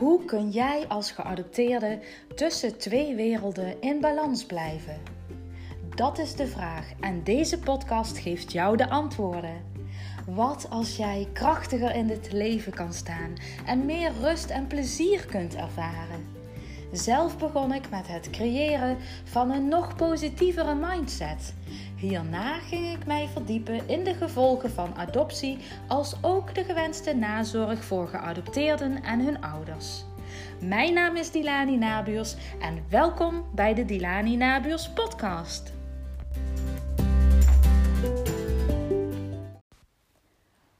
Hoe kun jij als geadopteerde tussen twee werelden in balans blijven? Dat is de vraag en deze podcast geeft jou de antwoorden. Wat als jij krachtiger in het leven kan staan en meer rust en plezier kunt ervaren? Zelf begon ik met het creëren van een nog positievere mindset. Hierna ging ik mij verdiepen in de gevolgen van adoptie, als ook de gewenste nazorg voor geadopteerden en hun ouders. Mijn naam is Dilani Nabuurs en welkom bij de Dilani Nabuurs podcast.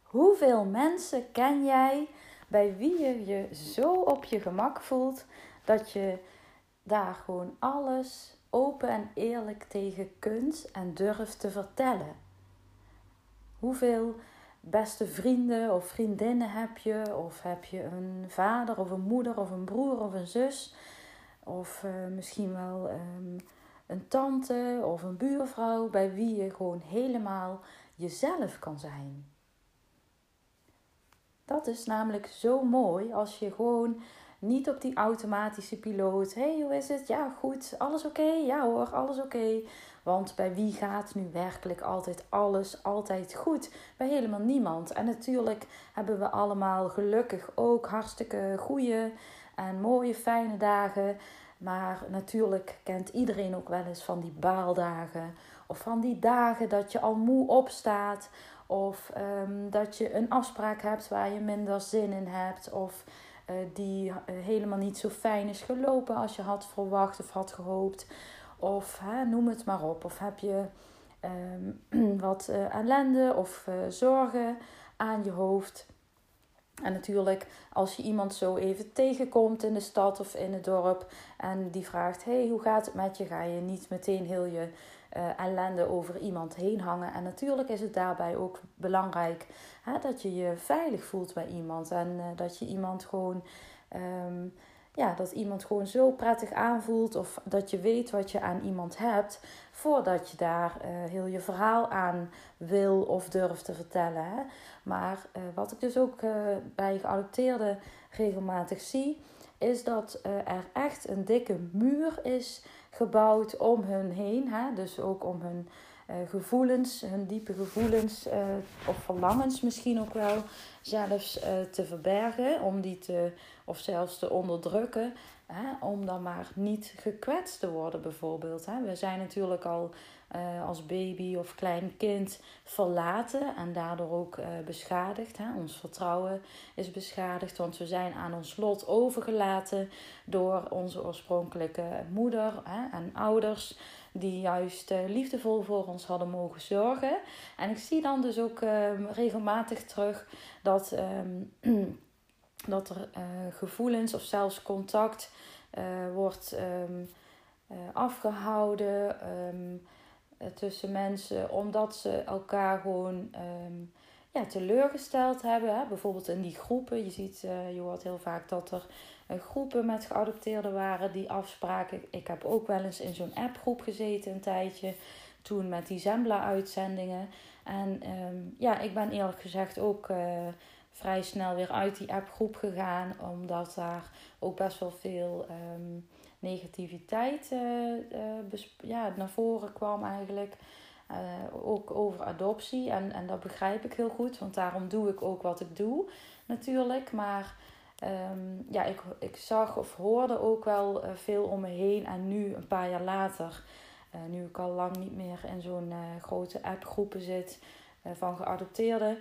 Hoeveel mensen ken jij bij wie je je zo op je gemak voelt dat je daar gewoon alles open en eerlijk tegen kunt en durft te vertellen. Hoeveel beste vrienden of vriendinnen heb je? Of heb je een vader of een moeder of een broer of een zus? Of uh, misschien wel um, een tante of een buurvrouw bij wie je gewoon helemaal jezelf kan zijn. Dat is namelijk zo mooi als je gewoon niet op die automatische piloot. hey, hoe is het? Ja, goed. Alles oké? Ja hoor, alles oké. Want bij wie gaat nu werkelijk altijd alles altijd goed? Bij helemaal niemand. En natuurlijk hebben we allemaal gelukkig ook hartstikke goede en mooie, fijne dagen. Maar natuurlijk kent iedereen ook wel eens van die baaldagen. Of van die dagen dat je al moe opstaat. Of um, dat je een afspraak hebt waar je minder zin in hebt. Of die uh, helemaal niet zo fijn is gelopen als je had verwacht of had gehoopt. Of hè, noem het maar op. Of heb je um, wat uh, ellende of zorgen aan je hoofd. En natuurlijk, als je iemand zo even tegenkomt in de stad of in het dorp en die vraagt: Hey, hoe gaat het met je? Ga je niet meteen heel je uh, ellende over iemand heen hangen. En natuurlijk is het daarbij ook belangrijk hè, dat je je veilig voelt bij iemand. En uh, dat je iemand gewoon. Um, ja, dat iemand gewoon zo prettig aanvoelt of dat je weet wat je aan iemand hebt voordat je daar uh, heel je verhaal aan wil of durft te vertellen. Hè. Maar wat ik dus ook bij geadopteerden regelmatig zie, is dat er echt een dikke muur is gebouwd om hun heen. Hè? Dus ook om hun uh, gevoelens, hun diepe gevoelens uh, of verlangens misschien ook wel zelfs uh, te verbergen. Om die te, of zelfs te onderdrukken. Hè? Om dan maar niet gekwetst te worden bijvoorbeeld. Hè? We zijn natuurlijk al uh, als baby of klein kind verlaten en daardoor ook uh, beschadigd. Hè? Ons vertrouwen is beschadigd, want we zijn aan ons lot overgelaten door onze oorspronkelijke moeder hè? en ouders. Die juist uh, liefdevol voor ons hadden mogen zorgen. En ik zie dan dus ook ehm, regelmatig terug dat, um, dat er gevoelens of zelfs contact wordt um, afgehouden. Eh, tussen mensen, omdat ze elkaar gewoon um, ja, teleurgesteld hebben. Hè? Bijvoorbeeld in die groepen. Je ziet, je hoort heel vaak dat er groepen met geadopteerden waren die afspraken. Ik heb ook wel eens in zo'n appgroep gezeten een tijdje. Toen met die Zembla-uitzendingen. En ja, ik ben eerlijk gezegd ook vrij snel weer uit die appgroep gegaan. Omdat daar ook best wel veel. Um, negativiteit uh, ja, naar voren kwam eigenlijk. Uh, ook over adoptie. En, en dat begrijp ik heel goed, want daarom doe ik ook wat ik doe, natuurlijk. Maar um, ja, ik, ik zag of hoorde ook wel veel om me heen. En nu, een paar jaar later, nu ik al lang niet meer in zo'n grote appgroepen zit van geadopteerden,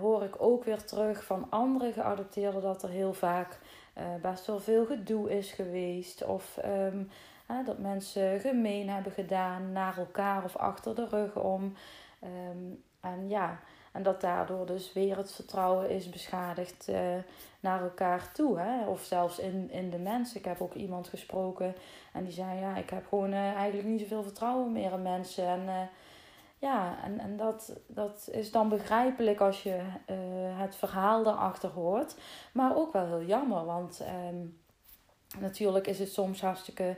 hoor ik ook weer terug van andere geadopteerden dat er heel vaak uh, best wel veel gedoe is geweest. Of uh, dat mensen gemeen hebben gedaan naar elkaar of achter de rug om. Um, en ja, en dat daardoor dus weer het vertrouwen is beschadigd uh, naar elkaar toe. Hè? Of zelfs in, in de mensen. Ik heb ook iemand gesproken en die zei: Ja, ik heb gewoon eigenlijk niet zoveel vertrouwen meer in mensen. En ja, en, en dat, dat is dan begrijpelijk als je uh, het verhaal erachter hoort. Maar ook wel heel jammer, want um, natuurlijk is het soms hartstikke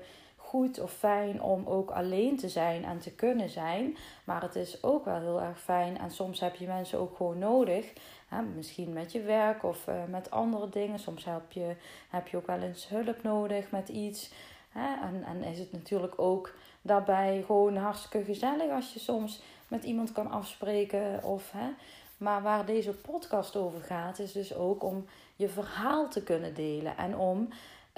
goed of fijn om ook alleen te zijn en te kunnen zijn. Maar het is ook wel heel erg fijn. En soms heb je mensen ook gewoon nodig. Hè, misschien met je werk of uh, met andere dingen. Soms heb je, heb je ook wel eens hulp nodig met iets. En, en is het natuurlijk ook daarbij gewoon hartstikke gezellig als je soms met iemand kan afspreken. Of, hè? Maar waar deze podcast over gaat, is dus ook om je verhaal te kunnen delen. En om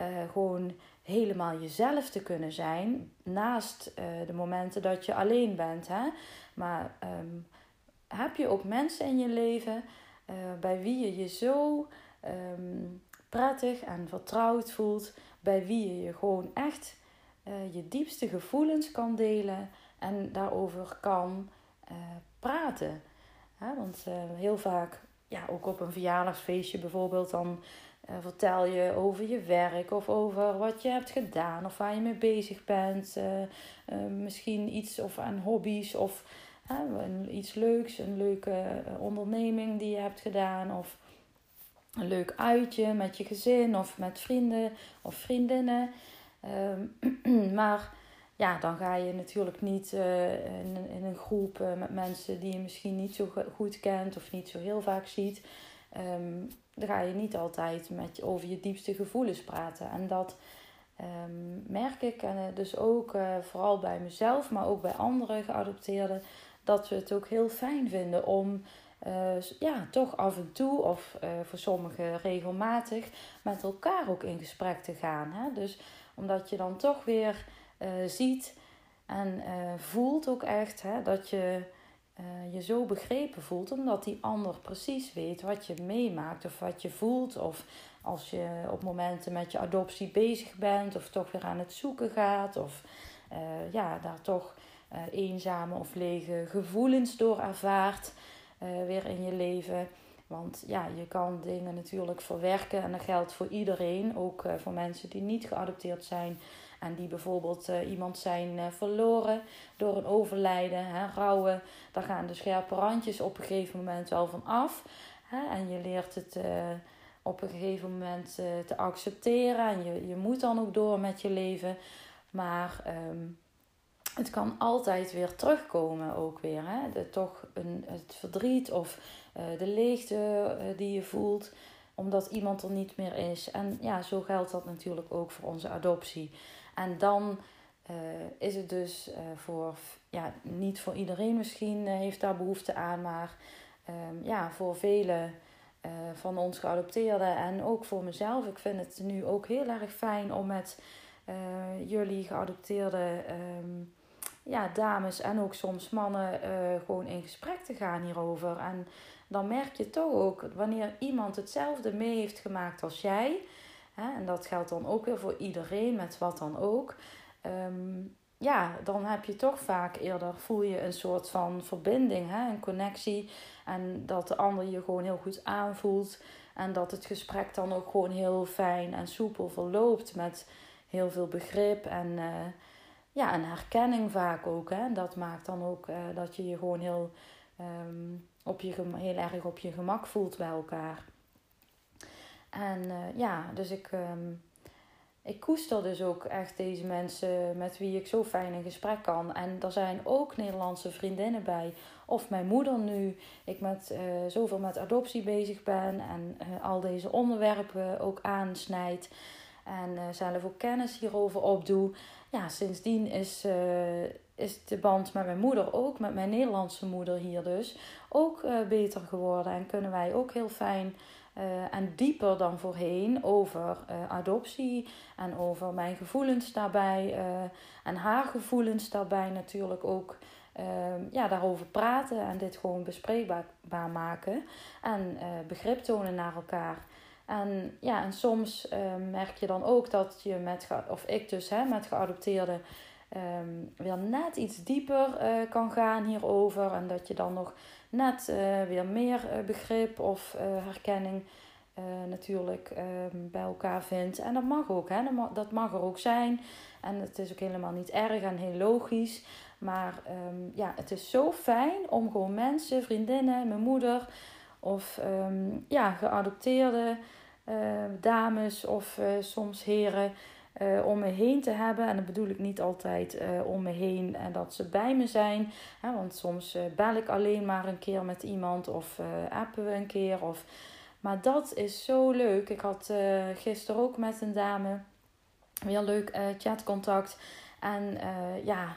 uh, gewoon helemaal jezelf te kunnen zijn. Naast uh, de momenten dat je alleen bent. Hè? Maar um, heb je ook mensen in je leven uh, bij wie je je zo um, prettig en vertrouwd voelt. Bij wie je je gewoon echt je diepste gevoelens kan delen. En daarover kan praten. Want heel vaak, ja, ook op een verjaardagsfeestje bijvoorbeeld, dan vertel je over je werk of over wat je hebt gedaan of waar je mee bezig bent. Misschien iets of aan hobby's of iets leuks, een leuke onderneming die je hebt gedaan of een leuk uitje met je gezin of met vrienden of vriendinnen. Ehm, maar ja, dan ga je natuurlijk niet in, in, een groep met mensen die je misschien niet zo goed kent of niet zo heel vaak ziet. Um, dan ga je niet altijd met, over je diepste gevoelens praten. En dat um, merk ik en eh, dus ook vooral bij mezelf, maar ook bij andere geadopteerden, dat we het ook heel fijn vinden om uh, ja, toch af en toe of voor sommigen regelmatig met elkaar ook in gesprek te gaan. Hè? Dus omdat je dan toch weer ziet en voelt ook echt hè, dat je je zo begrepen voelt, omdat die ander precies weet wat je meemaakt of wat je voelt. Of als je op momenten met je adoptie bezig bent, of toch weer aan het zoeken gaat, of ja, daar toch eenzame of lege gevoelens door ervaart weer in je leven. Want ja, je kan dingen natuurlijk verwerken en dat geldt voor iedereen, ook voor mensen die niet geadopteerd zijn. En die bijvoorbeeld uh, iemand zijn verloren door een overlijden, hè, rouwen. Daar gaan de scherpe randjes op een gegeven moment wel van af. Hè, en je leert het op een gegeven moment te accepteren. En je, je moet dan ook door met je leven. Maar um, het kan altijd weer terugkomen ook weer. Hè? De, toch een, het verdriet of de leegte die je voelt omdat iemand er niet meer is. En ja, zo geldt dat natuurlijk ook voor onze adoptie. En dan uh, is het dus voor, ja, niet voor iedereen misschien heeft daar behoefte aan, maar um, ja, voor velen van ons geadopteerden en ook voor mezelf. Ik vind het nu ook heel erg fijn om met jullie geadopteerde um, ja, dames en ook soms mannen gewoon in gesprek te gaan hierover. En dan merk je toch ook wanneer iemand hetzelfde mee heeft gemaakt als jij Hè, en dat geldt dan ook weer voor iedereen, met wat dan ook. Um, ja, dan heb je toch vaak eerder, voel je een soort van verbinding, hè, een connectie. En dat de ander je gewoon heel goed aanvoelt. En dat het gesprek dan ook gewoon heel fijn en soepel verloopt met heel veel begrip en uh, ja, een herkenning vaak ook. Hè. Dat maakt dan ook uh, dat je je gewoon heel, um, op je, heel erg op je gemak voelt bij elkaar. En uh, ja, dus ik, um, ik koester dus ook echt deze mensen met wie ik zo fijn in gesprek kan. En er zijn ook Nederlandse vriendinnen bij. Of mijn moeder nu. Ik met uh, zoveel met adoptie bezig ben en al deze onderwerpen ook aansnijd. En zelf ook kennis hierover opdoe. Ja, sindsdien is, is de band met mijn moeder ook, met mijn Nederlandse moeder hier dus, ook beter geworden. En kunnen wij ook heel fijn en dieper dan voorheen over adoptie en over mijn gevoelens daarbij en haar gevoelens daarbij natuurlijk ook ja, daarover praten en dit gewoon bespreekbaar maken en begrip tonen naar elkaar. En ja, en soms merk je dan ook dat je met, of ik dus hè, met geadopteerden um, weer net iets dieper kan gaan hierover en dat je dan nog net uh, weer meer uh, begrip of herkenning natuurlijk ehm, bij elkaar vindt. En dat mag ook, hè? Dat, mag, er ook zijn. En het is ook helemaal niet erg en heel logisch. Maar ja, het is zo fijn om gewoon mensen, vriendinnen, mijn moeder of um, ja, geadopteerde dames of soms heren uh, om me heen te hebben. En dat bedoel ik niet altijd om me heen en dat ze bij me zijn. Want soms bel ik alleen maar een keer met iemand of appen we een keer. Of... Maar dat is zo leuk. Ik had gisteren ook met een dame weer leuk chatcontact. En ja,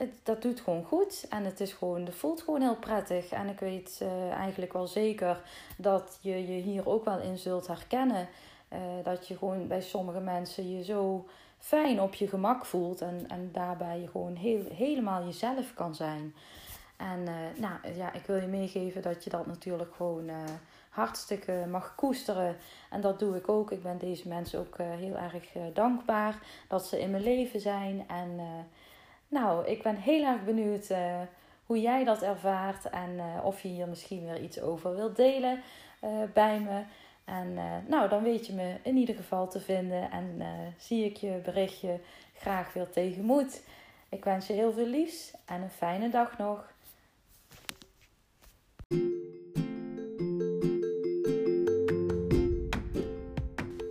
het, dat doet gewoon goed. En het, is gewoon, het voelt gewoon heel prettig. En ik weet eigenlijk wel zeker dat je je hier ook wel in zult herkennen. Uh, dat je gewoon bij sommige mensen je zo fijn op je gemak voelt en, en daarbij je gewoon heel, helemaal jezelf kan zijn. En uh, nou ja, ik wil je meegeven dat je dat natuurlijk gewoon hartstikke mag koesteren. En dat doe ik ook. Ik ben deze mensen ook heel erg dankbaar dat ze in mijn leven zijn. En nou, ik ben heel erg benieuwd hoe jij dat ervaart en of je hier misschien weer iets over wilt delen bij me. En nou, dan weet je me in ieder geval te vinden en zie ik je berichtje graag weer tegenmoet. Ik wens je heel veel liefs en een fijne dag nog.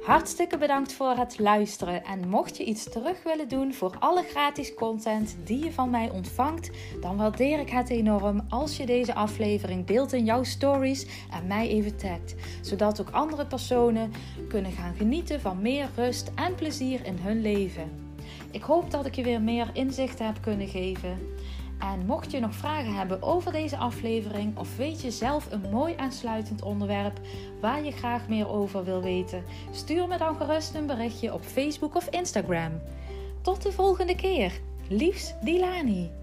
Hartstikke bedankt voor het luisteren. En mocht je iets terug willen doen voor alle gratis content die je van mij ontvangt, dan waardeer ik het enorm als je deze aflevering deelt in jouw stories en mij even tagt. Zodat ook andere personen kunnen gaan genieten van meer rust en plezier in hun leven. Ik hoop dat ik je weer meer inzicht heb kunnen geven. En mocht je nog vragen hebben over deze aflevering of weet je zelf een mooi aansluitend onderwerp waar je graag meer over wil weten, stuur me dan gerust een berichtje op Facebook of Instagram. Tot de volgende keer. Liefs Dilani.